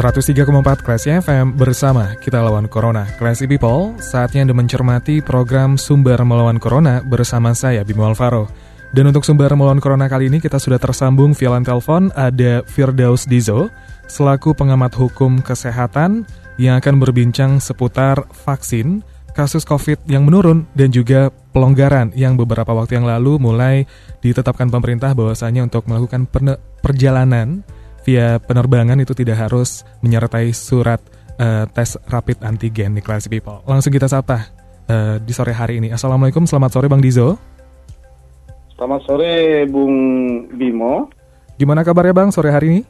103,4 Classy FM bersama kita lawan Corona. Classy People, saatnya Anda mencermati program Sumber Melawan Corona bersama saya, Bimo Alvaro. Dan untuk Sumber Melawan Corona kali ini kita sudah tersambung via telepon ada Firdaus Dizo, selaku pengamat hukum kesehatan yang akan berbincang seputar vaksin, kasus COVID yang menurun, dan juga pelonggaran yang beberapa waktu yang lalu mulai ditetapkan pemerintah bahwasanya untuk melakukan perjalanan via penerbangan itu tidak harus menyertai surat uh, tes rapid antigen di Classy People. Langsung kita sapa uh, di sore hari ini. Assalamualaikum, selamat sore Bang Dizo. Selamat sore Bung Bimo. Gimana kabarnya Bang sore hari ini?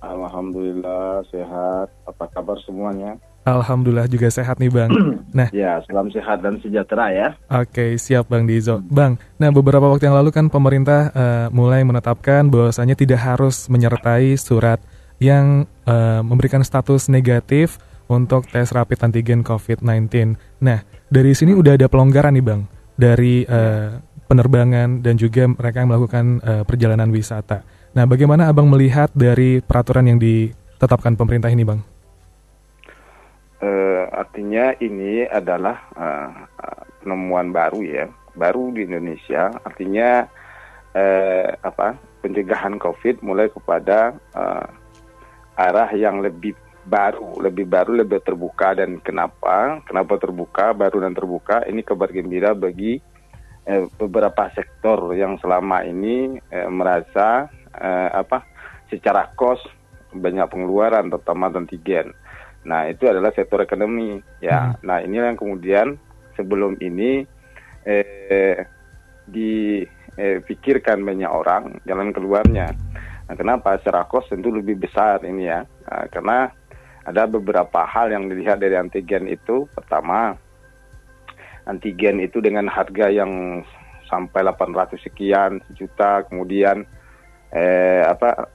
Alhamdulillah sehat. Apa kabar semuanya? Alhamdulillah juga sehat nih Bang. Nah, ya salam sehat dan sejahtera ya. Oke siap Bang Dizo. Bang, nah beberapa waktu yang lalu kan pemerintah uh, mulai menetapkan bahwasanya tidak harus menyertai surat yang uh, memberikan status negatif untuk tes rapid antigen COVID-19. Nah, dari sini udah ada pelonggaran nih Bang dari uh, penerbangan dan juga mereka yang melakukan uh, perjalanan wisata. Nah, bagaimana Abang melihat dari peraturan yang ditetapkan pemerintah ini Bang? Uh, artinya ini adalah uh, penemuan baru ya, baru di Indonesia. Artinya uh, apa? Pencegahan COVID mulai kepada uh, arah yang lebih baru, lebih baru, lebih terbuka dan kenapa? Kenapa terbuka, baru dan terbuka? Ini kabar gembira bagi eh, beberapa sektor yang selama ini eh, merasa eh, apa? Secara kos banyak pengeluaran, terutama antigen. Nah, itu adalah sektor ekonomi ya. Hmm. Nah, ini yang kemudian sebelum ini eh, dipikirkan eh, banyak orang jalan keluarnya. Nah, kenapa? Secara kos tentu lebih besar ini ya. Nah, karena ada beberapa hal yang dilihat dari antigen itu. Pertama, antigen itu dengan harga yang sampai 800 sekian juta, kemudian eh, apa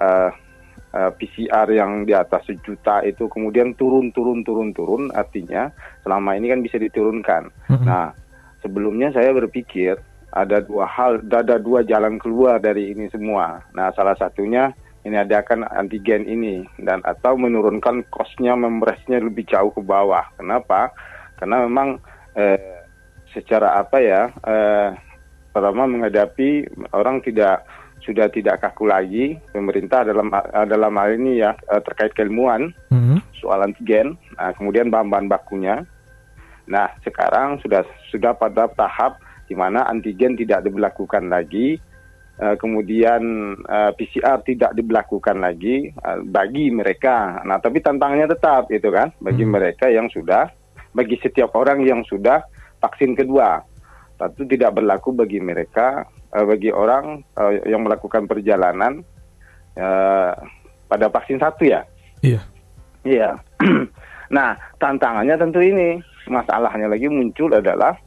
PCR yang di atas sejuta itu kemudian turun turun turun turun artinya selama ini kan bisa diturunkan. Mm-hmm. Nah sebelumnya saya berpikir ada dua hal, ada dua jalan keluar dari ini semua. Nah salah satunya ini adakan antigen ini dan atau menurunkan kosnya mempresnya lebih jauh ke bawah. Kenapa? Karena memang eh, secara apa ya eh, pertama menghadapi orang tidak sudah tidak kaku lagi pemerintah dalam dalam hal ini ya eh, terkait keilmuan mm-hmm. soal antigen nah, kemudian bahan-bahan bakunya nah sekarang sudah sudah pada tahap di mana antigen tidak diberlakukan lagi uh, kemudian eh, PCR tidak diberlakukan lagi bagi mereka nah tapi tantangannya tetap itu kan bagi mm-hmm. mereka yang sudah bagi setiap orang yang sudah vaksin kedua tentu tidak berlaku bagi mereka uh, bagi orang uh, yang melakukan perjalanan uh, pada vaksin satu ya. Iya. Iya. nah, tantangannya tentu ini. Masalahnya lagi muncul adalah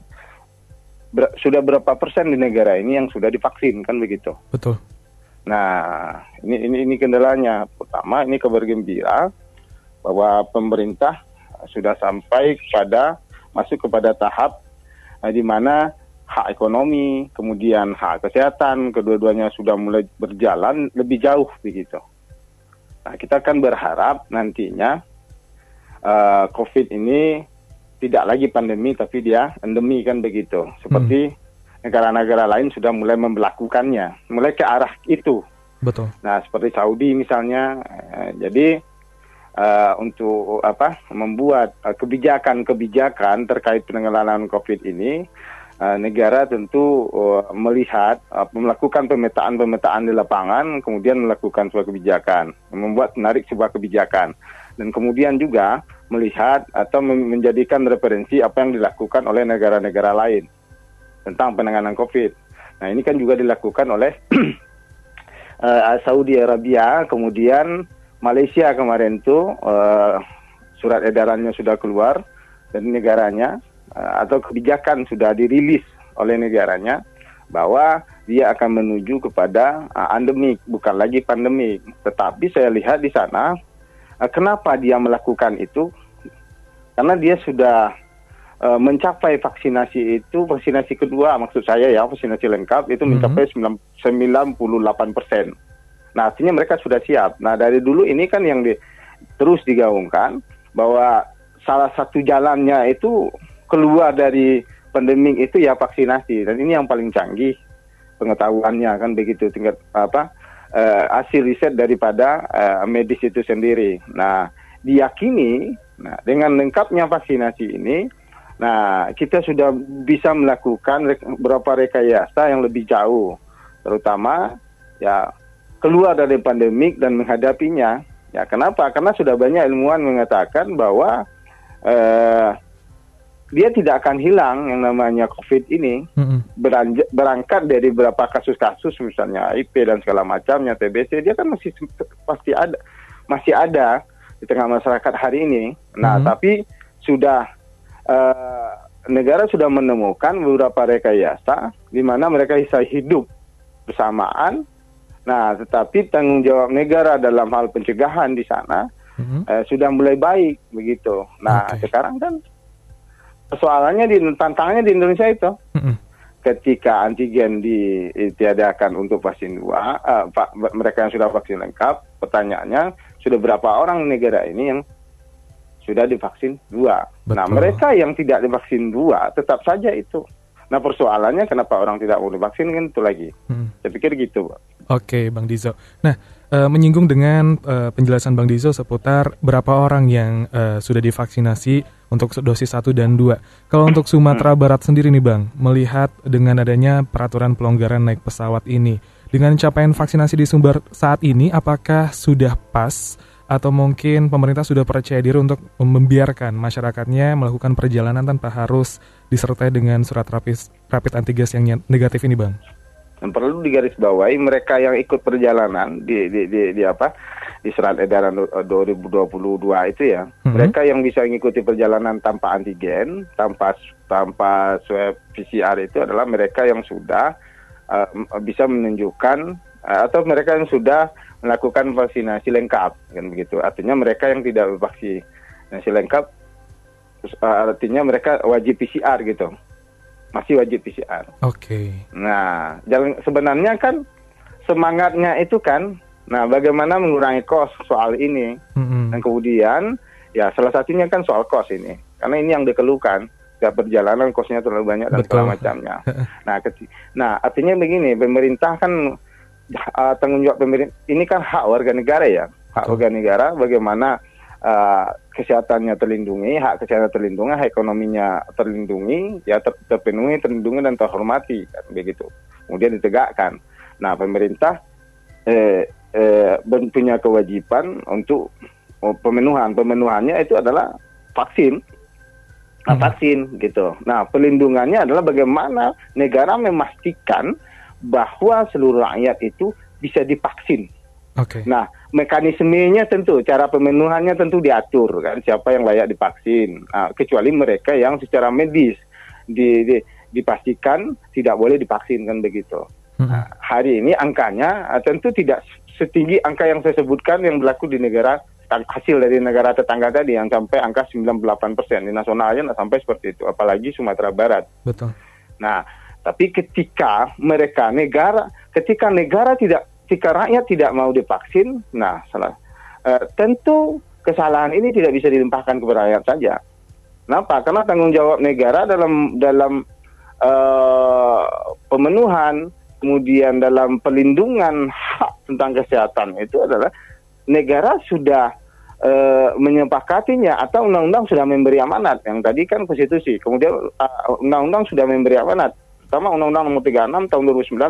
ber sudah berapa persen di negara ini yang sudah divaksin kan begitu. Betul. Nah, ini ini ini kendalanya. Pertama, ini kabar gembira bahwa pemerintah sudah sampai pada masuk kepada tahap uh, di mana hak ekonomi, kemudian hak kesehatan, kedua-duanya sudah mulai berjalan lebih jauh begitu. Nah, kita akan berharap nantinya uh, COVID ini tidak lagi pandemi tapi dia endemi kan begitu. Seperti hmm. negara-negara hmm. lain sudah mulai memperlakukannya, mulai ke arah itu. Betul. Nah, seperti Saudi misalnya, uh, jadi uh, untuk apa membuat kebijakan-kebijakan terkait penanggulangan COVID ini Uh, negara tentu uh, melihat uh, melakukan pemetaan-pemetaan di lapangan, kemudian melakukan sebuah kebijakan, membuat menarik sebuah kebijakan, dan kemudian juga melihat atau menjadikan referensi apa yang dilakukan oleh negara-negara lain tentang penanganan COVID. Nah ini kan juga dilakukan oleh Saudi Arabia, kemudian Malaysia kemarin tuh uh, surat edarannya sudah keluar dari negaranya atau kebijakan sudah dirilis oleh negaranya bahwa dia akan menuju kepada uh, endemik bukan lagi pandemik. Tetapi saya lihat di sana uh, kenapa dia melakukan itu? Karena dia sudah uh, mencapai vaksinasi itu vaksinasi kedua maksud saya ya vaksinasi lengkap itu mencapai mm -hmm. 98 persen. Nah artinya mereka sudah siap. Nah dari dulu ini kan yang di, terus digaungkan bahwa salah satu jalannya itu keluar dari pandemik itu ya vaksinasi dan ini yang paling canggih pengetahuannya kan begitu tingkat apa uh, hasil riset daripada uh, medis itu sendiri. Nah diyakini nah dengan lengkapnya vaksinasi ini nah kita sudah bisa melakukan beberapa rekayasa yang lebih jauh terutama ya keluar dari pandemik dan menghadapinya Ya, kenapa? Karena sudah banyak ilmuwan mengatakan bahwa uh, dia tidak akan hilang yang namanya COVID ini mm-hmm. berangkat dari beberapa kasus-kasus misalnya IP dan segala macamnya TBC dia kan masih pasti ada masih ada di tengah masyarakat hari ini. Nah, mm-hmm. tapi sudah uh, negara sudah menemukan beberapa rekayasa di mana mereka bisa hidup bersamaan Nah, tetapi tanggung jawab negara dalam hal pencegahan di sana mm-hmm. eh, sudah mulai baik begitu. Nah, okay. sekarang kan persoalannya di tantangannya di Indonesia itu. Mm-hmm. Ketika antigen ditiadakan untuk vaksin dua, uh, mereka yang sudah vaksin lengkap, pertanyaannya sudah berapa orang negara ini yang sudah divaksin dua. Nah, Betul. Nah, mereka yang tidak divaksin dua tetap saja itu. Nah, persoalannya kenapa orang tidak mau divaksin kan itu lagi. Hmm. Saya pikir gitu, Pak. Oke, Bang Dizo. Nah, e, menyinggung dengan e, penjelasan Bang Dizo seputar berapa orang yang e, sudah divaksinasi untuk dosis 1 dan 2. Kalau untuk Sumatera Barat sendiri nih Bang, melihat dengan adanya peraturan pelonggaran naik pesawat ini, dengan capaian vaksinasi di Sumber saat ini, apakah sudah pas atau mungkin pemerintah sudah percaya diri untuk membiarkan masyarakatnya melakukan perjalanan tanpa harus disertai dengan surat rapid, rapid antigen yang negatif ini Bang? Dan perlu digarisbawahi mereka yang ikut perjalanan di di di, di apa di surat edaran 2022 itu ya, mm-hmm. mereka yang bisa mengikuti perjalanan tanpa antigen, tanpa tanpa swab PCR itu adalah mereka yang sudah uh, bisa menunjukkan uh, atau mereka yang sudah melakukan vaksinasi lengkap kan begitu. Artinya mereka yang tidak vaksinasi lengkap uh, artinya mereka wajib PCR gitu masih wajib PCR. Oke. Okay. Nah, jalan sebenarnya kan semangatnya itu kan, nah bagaimana mengurangi kos soal ini, mm-hmm. dan kemudian ya salah satunya kan soal kos ini, karena ini yang dikeluhkan, setiap perjalanan kosnya terlalu banyak dan segala macamnya. nah, nah artinya begini, pemerintah kan uh, tanggung jawab pemerintah ini kan hak warga negara ya, hak Betul. warga negara bagaimana uh, kesehatannya terlindungi, hak kesehatan terlindungi, hak ekonominya terlindungi, ya ter terpenuhi, terlindungi dan terhormati, kan begitu. Kemudian ditegakkan. Nah, pemerintah eh, eh, punya kewajiban untuk oh, pemenuhan. Pemenuhannya itu adalah vaksin. Nah, hmm. vaksin gitu. Nah, pelindungannya adalah bagaimana negara memastikan bahwa seluruh rakyat itu bisa divaksin Okay. Nah, mekanismenya tentu, cara pemenuhannya tentu diatur kan, siapa yang layak divaksin. Nah, kecuali mereka yang secara medis di, di, dipastikan tidak boleh divaksin kan begitu. Nah, hari ini angkanya uh, tentu tidak setinggi angka yang saya sebutkan yang berlaku di negara hasil dari negara tetangga tadi yang sampai angka 98 persen di nasionalnya sampai seperti itu, apalagi Sumatera Barat. Betul. Nah, tapi ketika mereka negara, ketika negara tidak ketika rakyat tidak mau divaksin, nah salah uh, tentu kesalahan ini tidak bisa dilimpahkan kepada rakyat saja. Kenapa? Karena tanggung jawab negara dalam dalam uh, pemenuhan kemudian dalam perlindungan hak tentang kesehatan itu adalah negara sudah uh, menyepakatinya atau undang-undang sudah memberi amanat. Yang tadi kan konstitusi. Kemudian undang-undang uh, sudah memberi amanat. Pertama Undang-Undang Nomor 36 Tahun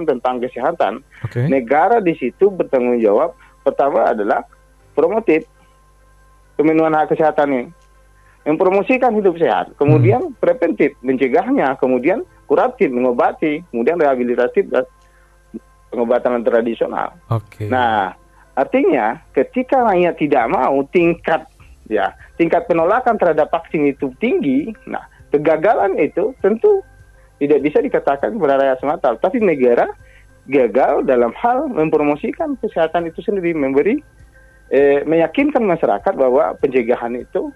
2009 tentang kesehatan, okay. negara di situ bertanggung jawab. Pertama adalah promotif. Pemenuhan hak kesehatan ini, mempromosikan hidup sehat, kemudian hmm. preventif mencegahnya, kemudian kuratif mengobati, kemudian rehabilitatif pengobatan tradisional. Oke. Nah, artinya ketika rakyat tidak mau tingkat ya tingkat penolakan terhadap vaksin itu tinggi, nah kegagalan itu tentu tidak bisa dikatakan kepada rakyat semata, tapi negara gagal dalam hal mempromosikan kesehatan itu sendiri, memberi eh, meyakinkan masyarakat bahwa pencegahan itu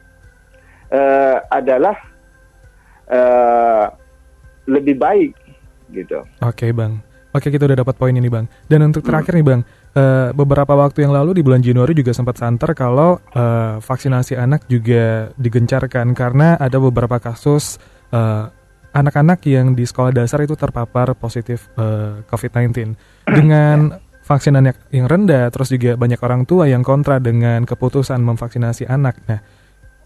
eh, adalah eh, lebih baik gitu. Oke bang, oke kita udah dapat poin ini bang. Dan untuk terakhir nih bang, uh, beberapa waktu yang lalu di bulan Januari juga sempat santer kalau uh, vaksinasi anak juga digencarkan karena ada beberapa kasus uh, anak-anak yang di sekolah dasar itu terpapar positif uh, COVID-19 dengan vaksinannya yang rendah, terus juga banyak orang tua yang kontra dengan keputusan memvaksinasi anak. Nah,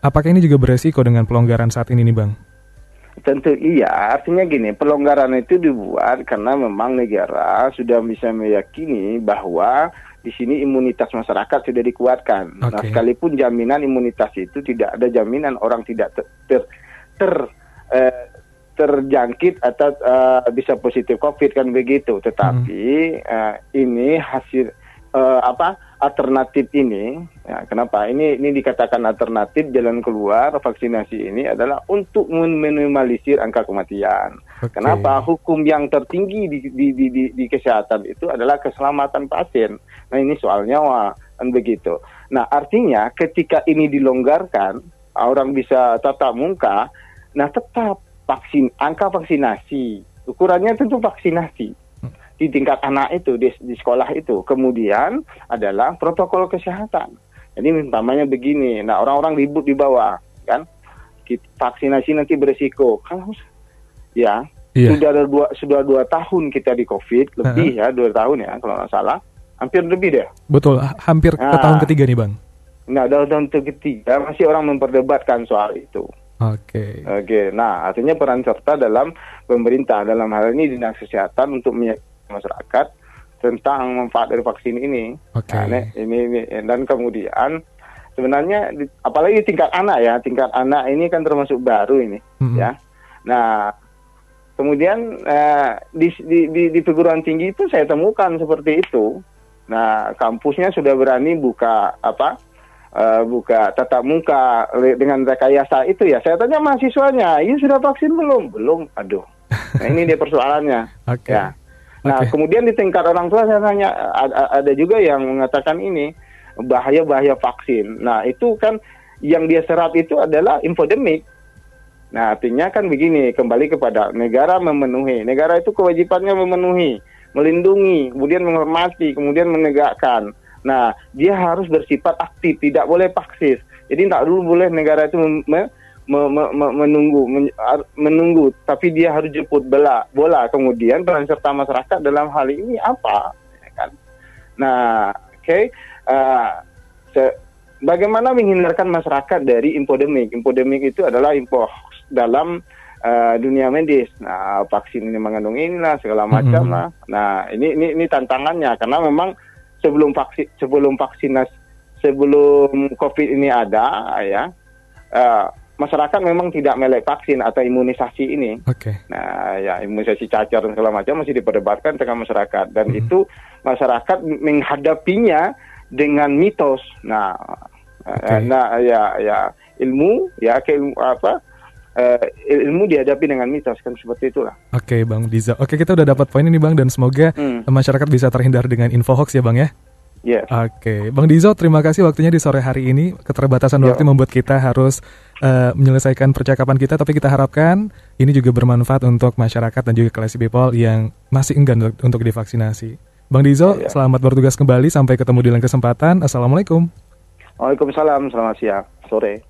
apakah ini juga beresiko dengan pelonggaran saat ini nih bang? Tentu iya, artinya gini, pelonggaran itu dibuat karena memang negara sudah bisa meyakini bahwa di sini imunitas masyarakat sudah dikuatkan. Okay. Nah, sekalipun jaminan imunitas itu tidak ada jaminan orang tidak ter, ter, ter eh, terjangkit atau uh, bisa positif COVID kan begitu. Tetapi hmm. uh, ini hasil uh, apa alternatif ini ya kenapa? Ini ini dikatakan alternatif jalan keluar vaksinasi ini adalah untuk meminimalisir angka kematian. Okay. kenapa? Hukum yang tertinggi di, di, di, di, di kesehatan itu adalah keselamatan pasien. Nah ini soal nyawa kan begitu. Nah artinya ketika ini dilonggarkan orang bisa tatap muka nah tetap vaksin angka vaksinasi ukurannya tentu vaksinasi di tingkat anak itu di, di sekolah itu. Kemudian adalah protokol kesehatan. Jadi umpamanya begini, nah orang-orang ribut di bawah, kan? Vaksinasi nanti beresiko. Kalau ya iya. sudah ada dua sudah dua tahun kita di COVID lebih uh -huh. ya dua tahun ya kalau nggak salah, hampir lebih deh. Betul, hampir nah, ke tahun ketiga nih bang. Nah, dalam tahun ketiga masih orang memperdebatkan soal itu. Oke. Okay. Oke. Okay. Nah, artinya peran serta dalam pemerintah dalam hal ini dinas kesehatan untuk masyarakat tentang manfaat dari vaksin ini. Okay. Nah, ini, ini dan kemudian sebenarnya apalagi tingkat anak ya, tingkat anak ini kan termasuk baru ini, mm-hmm. ya. Nah, kemudian eh, di, di, di, di perguruan tinggi itu saya temukan seperti itu. Nah, kampusnya sudah berani buka apa? Uh, buka tatap muka dengan rekayasa itu ya. Saya tanya mahasiswanya, ini sudah vaksin belum? Belum. Aduh. Nah, ini dia persoalannya. Okay. Ya. Nah, okay. kemudian di tingkat orang tua saya tanya ada juga yang mengatakan ini bahaya-bahaya vaksin. Nah, itu kan yang dia serap itu adalah infodemik. Nah, artinya kan begini, kembali kepada negara memenuhi. Negara itu kewajibannya memenuhi, melindungi, kemudian menghormati, kemudian menegakkan. Nah, dia harus bersifat aktif, tidak boleh paksis. Jadi tidak dulu boleh negara itu me, me, me, menunggu men, menunggu tapi dia harus jemput bola bola. Kemudian peran serta masyarakat dalam hal ini apa? Ya kan? Nah oke okay, uh, bagaimana menghindarkan masyarakat dari infodemik infodemik itu adalah info dalam uh, dunia medis. Nah vaksin ini mengandung inilah segala macam mm -hmm. lah. Nah ini ini ini tantangannya karena memang sebelum vaksin sebelum vaksinasi sebelum covid ini ada ya uh, masyarakat memang tidak melek vaksin atau imunisasi ini. Oke. Okay. Nah, ya imunisasi cacar dan segala macam masih diperdebatkan dengan masyarakat dan hmm. itu masyarakat menghadapinya dengan mitos. Nah, okay. nah ya ya ilmu ya ke ilmu apa uh, ilmu dihadapi dengan mitos kan seperti itulah. Oke, okay, Bang Diza. Oke, kita udah dapat poin ini, Bang dan semoga hmm. masyarakat bisa terhindar dengan info hoax ya, Bang ya. Yes. Oke, okay. Bang Dizo, terima kasih waktunya di sore hari ini. Keterbatasan waktu membuat kita harus uh, menyelesaikan percakapan kita, tapi kita harapkan ini juga bermanfaat untuk masyarakat dan juga classy people yang masih enggan untuk, untuk divaksinasi. Bang Dizo, ya. selamat bertugas kembali. Sampai ketemu di lain kesempatan. Assalamualaikum. Waalaikumsalam. Selamat siang, sore.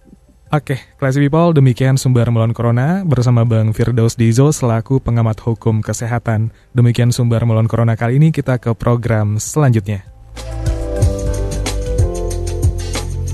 Oke, okay, classy people, demikian sumber melawan corona bersama Bang Firdaus Dizo selaku pengamat hukum kesehatan. Demikian sumber melawan corona kali ini kita ke program selanjutnya.